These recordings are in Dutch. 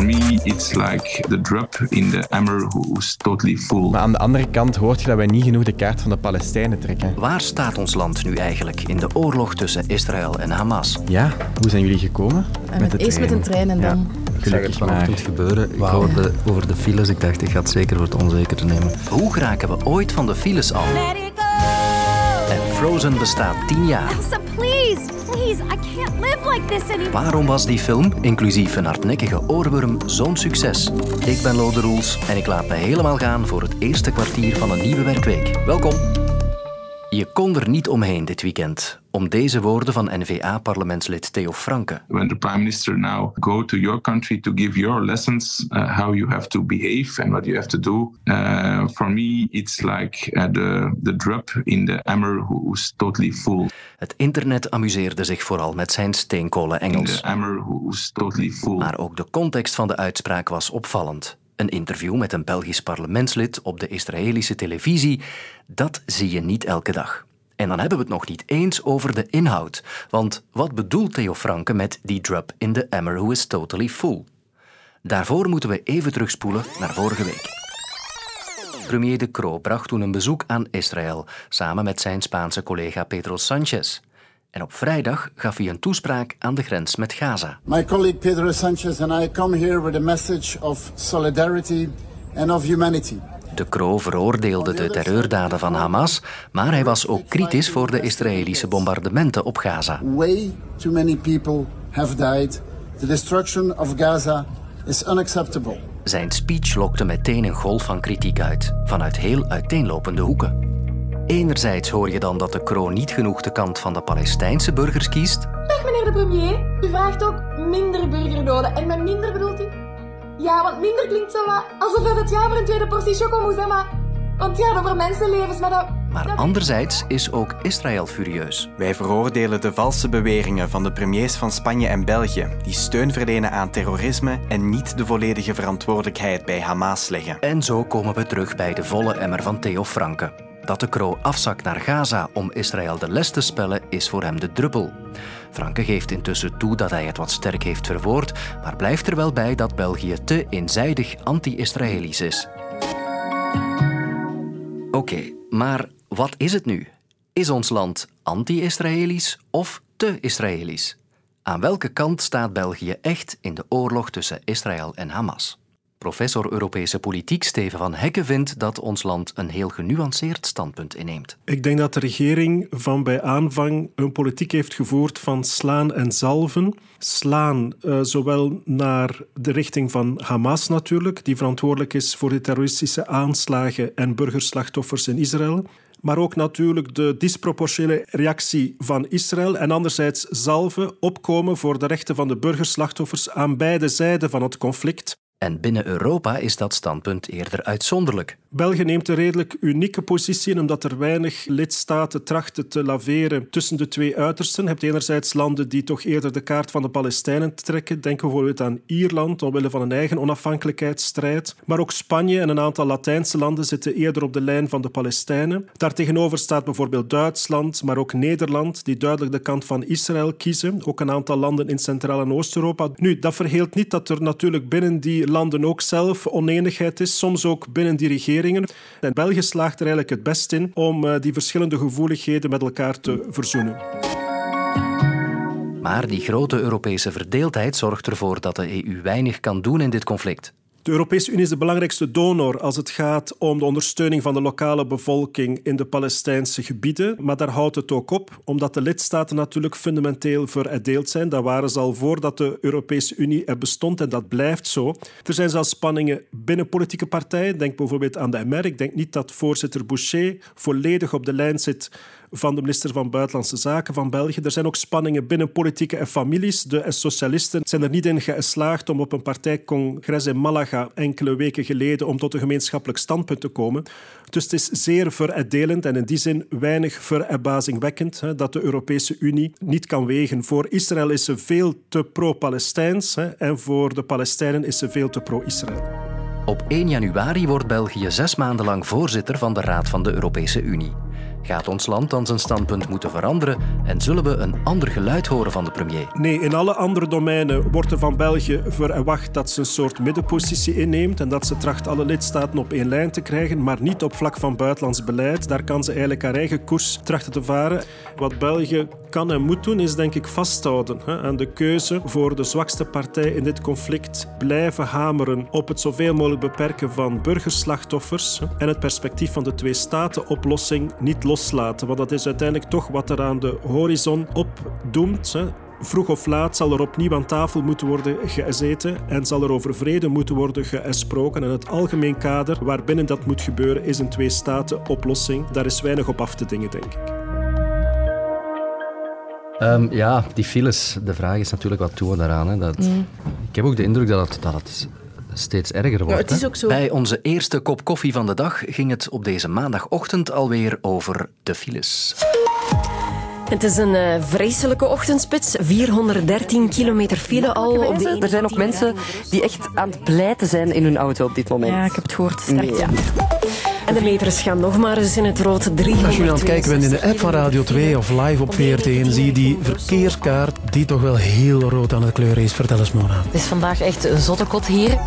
For me, it's like the drop in the hammer who's totally full. Maar aan de andere kant hoort je dat wij niet genoeg de kaart van de Palestijnen trekken. Waar staat ons land nu eigenlijk in de oorlog tussen Israël en Hamas? Ja, hoe zijn jullie gekomen? met Eerst met een trein en dan... Gelukkig maar. Het gebeuren. Ik hoorde over de files. Ik dacht, ik ga het zeker voor het onzeker nemen. Hoe geraken we ooit van de files af? En Frozen bestaat 10 jaar. I can't live like this anymore. Waarom was die film, inclusief een hardnekkige oorworm, zo'n succes? Ik ben Lode Roels en ik laat me helemaal gaan voor het eerste kwartier van een nieuwe werkweek. Welkom! Je kon er niet omheen dit weekend om deze woorden van NVA-parlementslid Theo Franke. When the prime minister now go to your country to give your lessons uh, how you have to behave and what you have to do, uh, for me it's like uh, the the drop in the hammer who's totally full. Het internet amuseerde zich vooral met zijn steenkolen Engels. The hammer who's totally full. Maar ook de context van de uitspraak was opvallend. Een interview met een Belgisch parlementslid op de Israëlische televisie, dat zie je niet elke dag. En dan hebben we het nog niet eens over de inhoud. Want wat bedoelt Theo Franke met die drop in the hammer who is totally full? Daarvoor moeten we even terugspoelen naar vorige week. Premier De Croo bracht toen een bezoek aan Israël samen met zijn Spaanse collega Pedro Sanchez. En op vrijdag gaf hij een toespraak aan de grens met Gaza. My colleague Pedro Sanchez and I come here with a message of solidarity and of humanity. De Croo veroordeelde de terreurdaden van Hamas, maar hij was ook kritisch voor de Israëlische bombardementen op Gaza. Way too many people have died. The destruction of Gaza is unacceptable. Zijn speech lokte meteen een golf van kritiek uit, vanuit heel uiteenlopende hoeken. Enerzijds hoor je dan dat de kroon niet genoeg de kant van de Palestijnse burgers kiest. Dag meneer de premier, u vraagt ook minder burgerdoden. En met minder bedoelt u? Ja, want minder klinkt zo wat alsof dat het ja voor een tweede portie choco moest, maar... Want ja, over mensenlevens, maar dat... Maar anderzijds is ook Israël furieus. Wij veroordelen de valse beweringen van de premiers van Spanje en België, die steun verlenen aan terrorisme en niet de volledige verantwoordelijkheid bij Hamas leggen. En zo komen we terug bij de volle emmer van Theo Franke. Dat de Kro afzakt naar Gaza om Israël de les te spellen, is voor hem de druppel. Franke geeft intussen toe dat hij het wat sterk heeft verwoord, maar blijft er wel bij dat België te eenzijdig anti-Israëlisch is. Oké, maar wat is het nu? Is ons land anti-Israëlisch of te Israëlisch? Aan welke kant staat België echt in de oorlog tussen Israël en Hamas? Professor Europese politiek Steven van Hekken vindt dat ons land een heel genuanceerd standpunt inneemt. Ik denk dat de regering van bij aanvang een politiek heeft gevoerd van slaan en zalven. Slaan uh, zowel naar de richting van Hamas natuurlijk, die verantwoordelijk is voor de terroristische aanslagen en burgerslachtoffers in Israël maar ook natuurlijk de disproportionele reactie van Israël en anderzijds zalven opkomen voor de rechten van de burgerslachtoffers aan beide zijden van het conflict. En binnen Europa is dat standpunt eerder uitzonderlijk. België neemt een redelijk unieke positie in, omdat er weinig lidstaten trachten te laveren tussen de twee uitersten. Je hebt enerzijds landen die toch eerder de kaart van de Palestijnen trekken. Denk bijvoorbeeld aan Ierland, omwille van een eigen onafhankelijkheidsstrijd. Maar ook Spanje en een aantal Latijnse landen zitten eerder op de lijn van de Palestijnen. Daartegenover staat bijvoorbeeld Duitsland, maar ook Nederland, die duidelijk de kant van Israël kiezen. Ook een aantal landen in Centraal- en Oost-Europa. Nu, dat verheelt niet dat er natuurlijk binnen die landen ook zelf oneenigheid is, soms ook binnen die regeringen. En België slaagt er eigenlijk het best in om eh, die verschillende gevoeligheden met elkaar te verzoenen. Maar die grote Europese verdeeldheid zorgt ervoor dat de EU weinig kan doen in dit conflict. De Europese Unie is de belangrijkste donor als het gaat om de ondersteuning van de lokale bevolking in de Palestijnse gebieden. Maar daar houdt het ook op, omdat de lidstaten natuurlijk fundamenteel veroordeeld zijn. Dat waren ze al voordat de Europese Unie er bestond en dat blijft zo. Er zijn zelfs spanningen binnen politieke partijen. Denk bijvoorbeeld aan de MR. Ik denk niet dat voorzitter Boucher volledig op de lijn zit van de minister van Buitenlandse Zaken van België. Er zijn ook spanningen binnen politieke en families. De socialisten zijn er niet in geslaagd om op een partijcongres in Malaga enkele weken geleden om tot een gemeenschappelijk standpunt te komen. Dus het is zeer veruitdelend en in die zin weinig verbazingwekkend dat de Europese Unie niet kan wegen. Voor Israël is ze veel te pro-Palestijns en voor de Palestijnen is ze veel te pro-Israël. Op 1 januari wordt België zes maanden lang voorzitter van de Raad van de Europese Unie. Gaat ons land dan zijn standpunt moeten veranderen en zullen we een ander geluid horen van de premier? Nee, in alle andere domeinen wordt er van België verwacht dat ze een soort middenpositie inneemt en dat ze tracht alle lidstaten op één lijn te krijgen, maar niet op vlak van buitenlands beleid. Daar kan ze eigenlijk haar eigen koers trachten te varen. Wat België kan en moet doen, is denk ik vasthouden hè, aan de keuze voor de zwakste partij in dit conflict. Blijven hameren op het zoveel mogelijk beperken van burgerslachtoffers en het perspectief van de twee-staten-oplossing niet loslaten. Want dat is uiteindelijk toch wat er aan de horizon opdoemt. Hè. Vroeg of laat zal er opnieuw aan tafel moeten worden gezeten en zal er over vrede moeten worden gesproken. En het algemeen kader waarbinnen dat moet gebeuren is een twee-staten-oplossing. Daar is weinig op af te dingen, denk ik. Um, ja, die files. De vraag is natuurlijk wat doen we daaraan. Hè? Dat, mm. Ik heb ook de indruk dat het, dat het steeds erger wordt. Ja, het is ook zo. Bij onze eerste kop koffie van de dag ging het op deze maandagochtend alweer over de files. Het is een uh, vreselijke ochtendspits. 413 kilometer file al. Op de er zijn ook mensen die echt aan het pleiten zijn in hun auto op dit moment. Ja, ik heb het gehoord. Sterk, ja. En de meters gaan nog maar eens in het rood. Als je aan het kijken bent in de app van Radio 2 of live op VRT1, zie je die verkeerskaart die toch wel heel rood aan het kleuren is. Vertel eens, Mona. Het is vandaag echt een zottekot hier.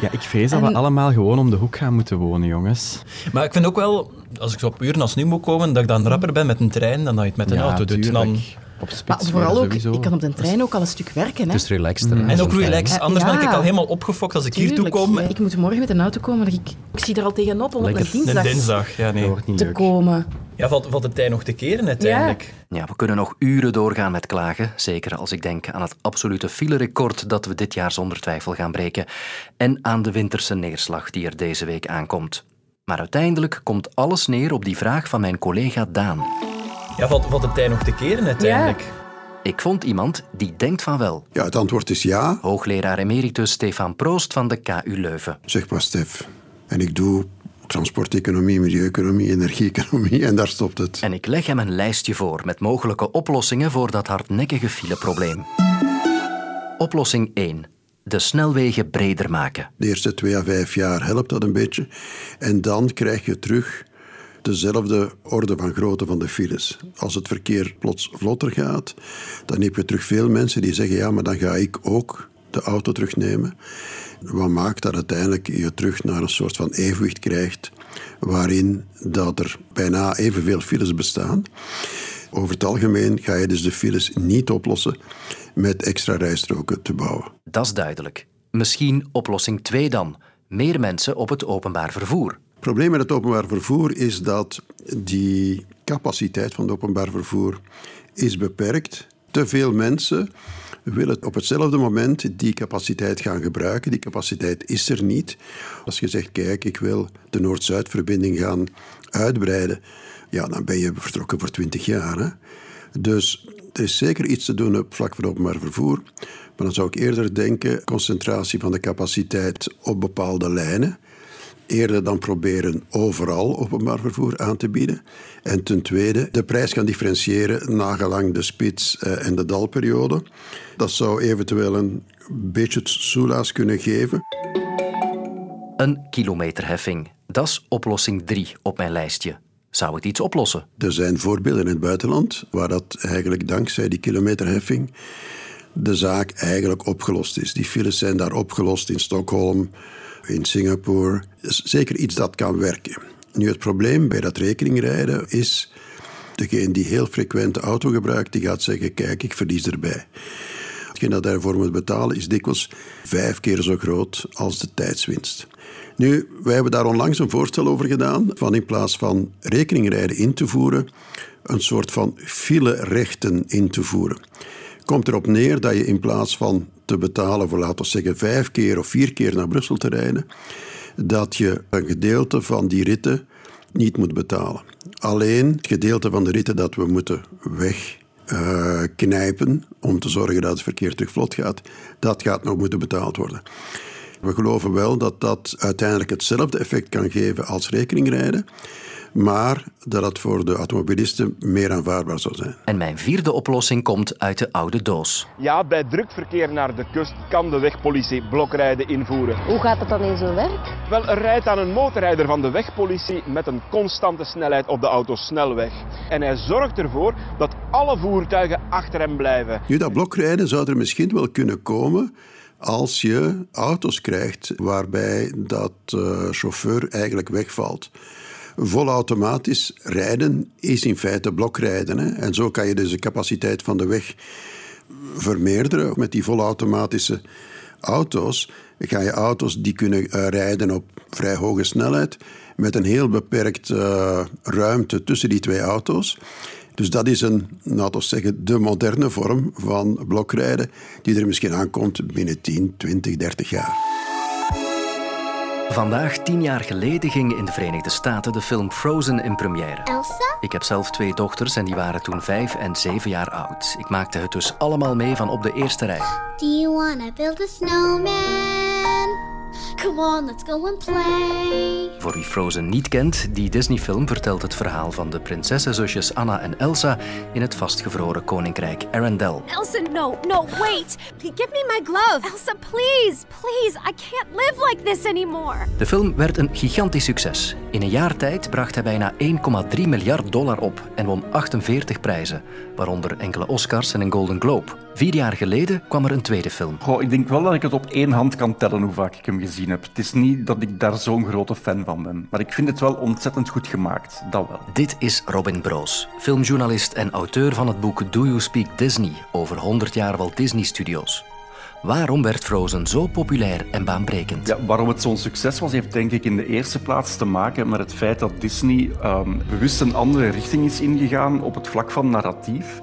Ja, ik vrees dat we allemaal gewoon om de hoek gaan moeten wonen, jongens. Maar ik vind ook wel, als ik zo op uren als nu moet komen, dat ik dan rapper ben met een trein dan dat je het met een auto doet. Dan... Op maar vooral ook, ik kan op de trein ook al een stuk werken. Hè. Het is relaxter. En ook relaxed. Anders ben ik al helemaal opgefokt als ik hier toe kom. Ik moet morgen met een auto komen. Ik, ik zie er al tegenop om op een dinsdag, een dinsdag ja, nee. te komen. Ja, valt, valt de tijd nog te keren uiteindelijk. Ja. ja, we kunnen nog uren doorgaan met klagen. Zeker als ik denk aan het absolute filerecord dat we dit jaar zonder twijfel gaan breken. En aan de winterse neerslag die er deze week aankomt. Maar uiteindelijk komt alles neer op die vraag van mijn collega Daan. Ja, valt, valt de tijd nog te keren uiteindelijk? Ja. Ik vond iemand die denkt van wel. Ja, het antwoord is ja. Hoogleraar emeritus Stefan Proost van de KU Leuven. Zeg maar, Stef. En ik doe transporteconomie, milieueconomie, energie-economie en daar stopt het. En ik leg hem een lijstje voor met mogelijke oplossingen voor dat hardnekkige fileprobleem. Oplossing 1 de snelwegen breder maken. De eerste twee à vijf jaar helpt dat een beetje. En dan krijg je terug dezelfde orde van grootte van de files. Als het verkeer plots vlotter gaat, dan heb je terug veel mensen die zeggen: ja, maar dan ga ik ook de auto terugnemen. Wat maakt dat uiteindelijk je terug naar een soort van evenwicht krijgt, waarin dat er bijna evenveel files bestaan. Over het algemeen ga je dus de files niet oplossen met extra rijstroken te bouwen. Dat is duidelijk. Misschien oplossing 2 dan. Meer mensen op het openbaar vervoer. Probleem met het openbaar vervoer is dat die capaciteit van het openbaar vervoer is beperkt. Te veel mensen willen op hetzelfde moment die capaciteit gaan gebruiken. Die capaciteit is er niet. Als je zegt, kijk, ik wil de Noord-Zuid-verbinding gaan uitbreiden, ja, dan ben je vertrokken voor twintig jaar. Hè? Dus er is zeker iets te doen op vlak van openbaar vervoer. Maar dan zou ik eerder denken concentratie van de capaciteit op bepaalde lijnen. Eerder dan proberen overal openbaar vervoer aan te bieden. En ten tweede, de prijs gaan differentiëren nagelang de spits eh, en de dalperiode. Dat zou eventueel een beetje soelaas kunnen geven. Een kilometerheffing. Dat is oplossing 3 op mijn lijstje. Zou het iets oplossen? Er zijn voorbeelden in het buitenland waar dat eigenlijk dankzij die kilometerheffing de zaak eigenlijk opgelost is. Die files zijn daar opgelost in Stockholm, in Singapore. is zeker iets dat kan werken. Nu, het probleem bij dat rekeningrijden is... degene die heel frequent de auto gebruikt, die gaat zeggen... kijk, ik verlies erbij. Hetgeen dat daarvoor moet betalen is dikwijls vijf keer zo groot als de tijdswinst. Nu, wij hebben daar onlangs een voorstel over gedaan, van in plaats van rekeningrijden in te voeren, een soort van file-rechten in te voeren. Komt erop neer dat je in plaats van te betalen voor, laten we zeggen, vijf keer of vier keer naar Brussel te rijden, dat je een gedeelte van die ritten niet moet betalen. Alleen het gedeelte van de ritten dat we moeten wegknijpen om te zorgen dat het verkeer terug vlot gaat, dat gaat nog moeten betaald worden. We geloven wel dat dat uiteindelijk hetzelfde effect kan geven als rekeningrijden. Maar dat het voor de automobilisten meer aanvaardbaar zou zijn. En mijn vierde oplossing komt uit de oude doos. Ja, bij druk verkeer naar de kust kan de wegpolitie blokrijden invoeren. Hoe gaat het dan in zijn werk? Wel, er rijdt aan een motorrijder van de wegpolitie met een constante snelheid op de autosnelweg. En hij zorgt ervoor dat alle voertuigen achter hem blijven. Nu, dat blokrijden zou er misschien wel kunnen komen als je auto's krijgt waarbij dat uh, chauffeur eigenlijk wegvalt. Volautomatisch rijden is in feite blokrijden. Hè? En zo kan je dus de capaciteit van de weg vermeerderen. Met die volautomatische auto's ga je auto's die kunnen uh, rijden op vrij hoge snelheid met een heel beperkt uh, ruimte tussen die twee auto's. Dus dat is een, laten we zeggen, de moderne vorm van blokrijden die er misschien aankomt binnen 10, 20, 30 jaar. Vandaag, tien jaar geleden, ging in de Verenigde Staten de film Frozen in première. Elsa? Ik heb zelf twee dochters en die waren toen vijf en zeven jaar oud. Ik maakte het dus allemaal mee van op de eerste rij. Do you wanna build a snowman? Come on, let's go and play. Voor wie Frozen niet kent, die Disney-film vertelt het verhaal van de prinsessenzusjes Anna en Elsa in het vastgevroren koninkrijk Arendelle. Elsa, no, no, wait. Give me my glove. Elsa, please, please. I can't live like this anymore. De film werd een gigantisch succes. In een jaar tijd bracht hij bijna 1,3 miljard dollar op en won 48 prijzen, waaronder enkele Oscars en een Golden Globe. Vier jaar geleden kwam er een tweede film. Goh, ik denk wel dat ik het op één hand kan tellen hoe vaak ik hem gezien heb. Het is niet dat ik daar zo'n grote fan van ben, maar ik vind het wel ontzettend goed gemaakt. Dat wel. Dit is Robin Broos, filmjournalist en auteur van het boek Do You Speak Disney over 100 jaar Walt Disney Studios. Waarom werd Frozen zo populair en baanbrekend? Ja, waarom het zo'n succes was, heeft denk ik in de eerste plaats te maken met het feit dat Disney um, bewust een andere richting is ingegaan op het vlak van narratief.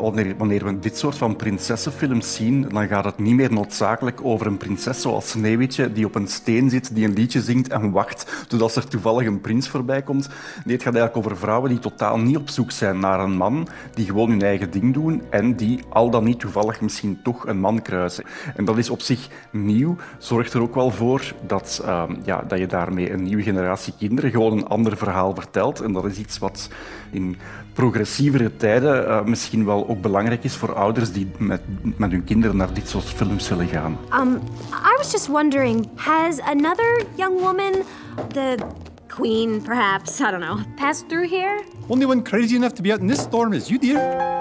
Wanneer, wanneer we dit soort van prinsessenfilms zien, dan gaat het niet meer noodzakelijk over een prinses zoals Sneeuwwitje die op een steen zit, die een liedje zingt en wacht totdat er toevallig een prins voorbij komt. Nee, het gaat eigenlijk over vrouwen die totaal niet op zoek zijn naar een man, die gewoon hun eigen ding doen en die al dan niet toevallig misschien toch een man kruisen. En dat is op zich nieuw, zorgt er ook wel voor dat, uh, ja, dat je daarmee een nieuwe generatie kinderen gewoon een ander verhaal vertelt. En dat is iets wat in progressievere tijden uh, misschien wel ook belangrijk is voor ouders die met, met hun kinderen naar dit soort films willen gaan. Um, I was just wondering, has another young woman, the queen perhaps, I don't know, passed through here? Only one crazy enough to be out in this storm is you, dear.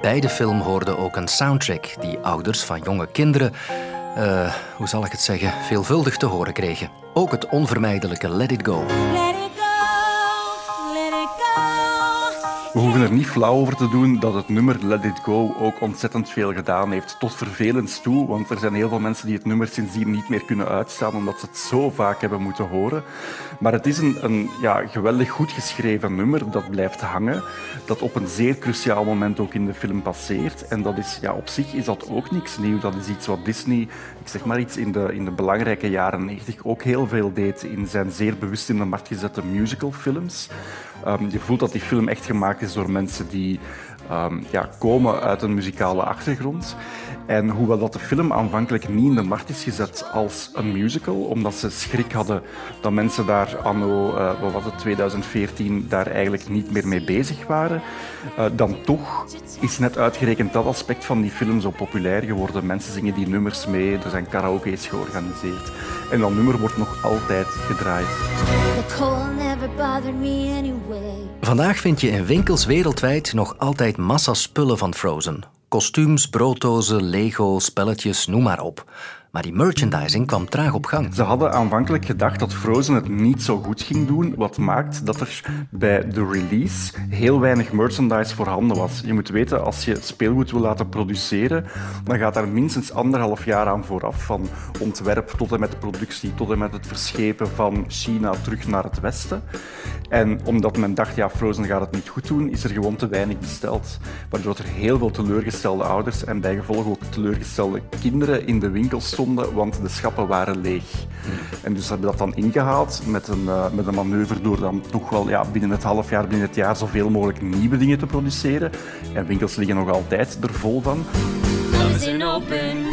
Bij de film hoorde ook een soundtrack die ouders van jonge kinderen, uh, hoe zal ik het zeggen, veelvuldig te horen kregen. Ook het onvermijdelijke Let It Go. We hoeven er niet flauw over te doen dat het nummer Let It Go ook ontzettend veel gedaan heeft. Tot vervelend toe, want er zijn heel veel mensen die het nummer sindsdien niet meer kunnen uitstaan omdat ze het zo vaak hebben moeten horen. Maar het is een, een ja, geweldig goed geschreven nummer dat blijft hangen, dat op een zeer cruciaal moment ook in de film passeert. En dat is, ja, op zich is dat ook niks nieuw. Dat is iets wat Disney, ik zeg maar iets, in de, in de belangrijke jaren 90 ook heel veel deed in zijn zeer bewust in de markt gezette musicalfilms. Um, je voelt dat die film echt gemaakt is door mensen die um, ja, komen uit een muzikale achtergrond. En hoewel dat de film aanvankelijk niet in de markt is gezet als een musical, omdat ze schrik hadden dat mensen daar anno, uh, wat was het, 2014, daar eigenlijk niet meer mee bezig waren, uh, dan toch is net uitgerekend dat aspect van die film zo populair geworden. Mensen zingen die nummers mee, er zijn karaoke's georganiseerd. En dat nummer wordt nog altijd gedraaid. Vandaag vind je in winkels wereldwijd nog altijd massa spullen van Frozen. Kostuums, brooddozen, Lego, spelletjes, noem maar op. Maar die merchandising kwam traag op gang. Ze hadden aanvankelijk gedacht dat Frozen het niet zo goed ging doen, wat maakt dat er bij de release heel weinig merchandise voorhanden was. Je moet weten, als je speelgoed wil laten produceren, dan gaat daar minstens anderhalf jaar aan vooraf, van ontwerp tot en met productie, tot en met het verschepen van China terug naar het westen. En omdat men dacht, ja, Frozen gaat het niet goed doen, is er gewoon te weinig besteld. Waardoor er heel veel teleurgestelde ouders en bijgevolg ook teleurgestelde kinderen in de want de schappen waren leeg. En dus hebben we dat dan ingehaald met een, uh, met een manoeuvre door dan toch wel ja, binnen het half jaar, binnen het jaar zoveel mogelijk nieuwe dingen te produceren. En winkels liggen nog altijd er vol van. Voor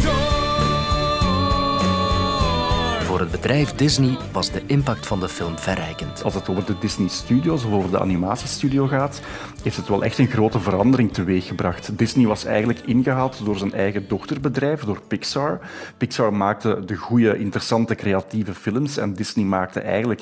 Voor het bedrijf Disney was de impact van de film verrijkend. Als het over de Disney Studios of over de animatiestudio gaat, heeft het wel echt een grote verandering teweeggebracht. Disney was eigenlijk ingehaald door zijn eigen dochterbedrijf, door Pixar. Pixar maakte de goede, interessante, creatieve films en Disney maakte eigenlijk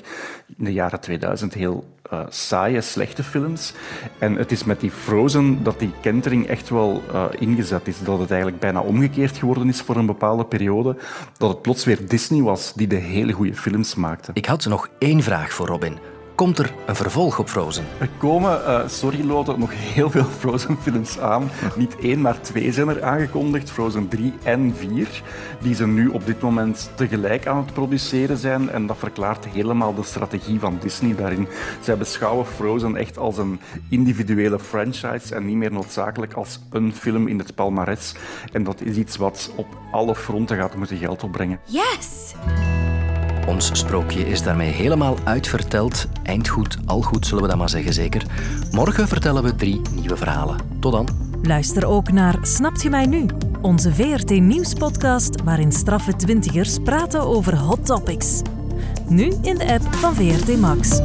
in de jaren 2000 heel uh, saaie, slechte films. En het is met die Frozen dat die kentering echt wel uh, ingezet is. Dat het eigenlijk bijna omgekeerd geworden is voor een bepaalde periode. Dat het plots weer Disney was die de hele goede films maakte. Ik had nog één vraag voor Robin. Komt er een vervolg op Frozen? Er komen, uh, sorry Lotte, nog heel veel Frozen-films aan. Niet één, maar twee zijn er aangekondigd. Frozen 3 en 4. Die ze nu op dit moment tegelijk aan het produceren zijn. En dat verklaart helemaal de strategie van Disney daarin. Zij beschouwen Frozen echt als een individuele franchise en niet meer noodzakelijk als een film in het palmares. En dat is iets wat op alle fronten gaat moeten geld opbrengen. Yes! Ons sprookje is daarmee helemaal uitverteld. Eindgoed, al goed zullen we dat maar zeggen zeker. Morgen vertellen we drie nieuwe verhalen. Tot dan. Luister ook naar Snapt je mij nu? Onze VRT Nieuwspodcast waarin straffe twintigers praten over hot topics. Nu in de app van VRT Max.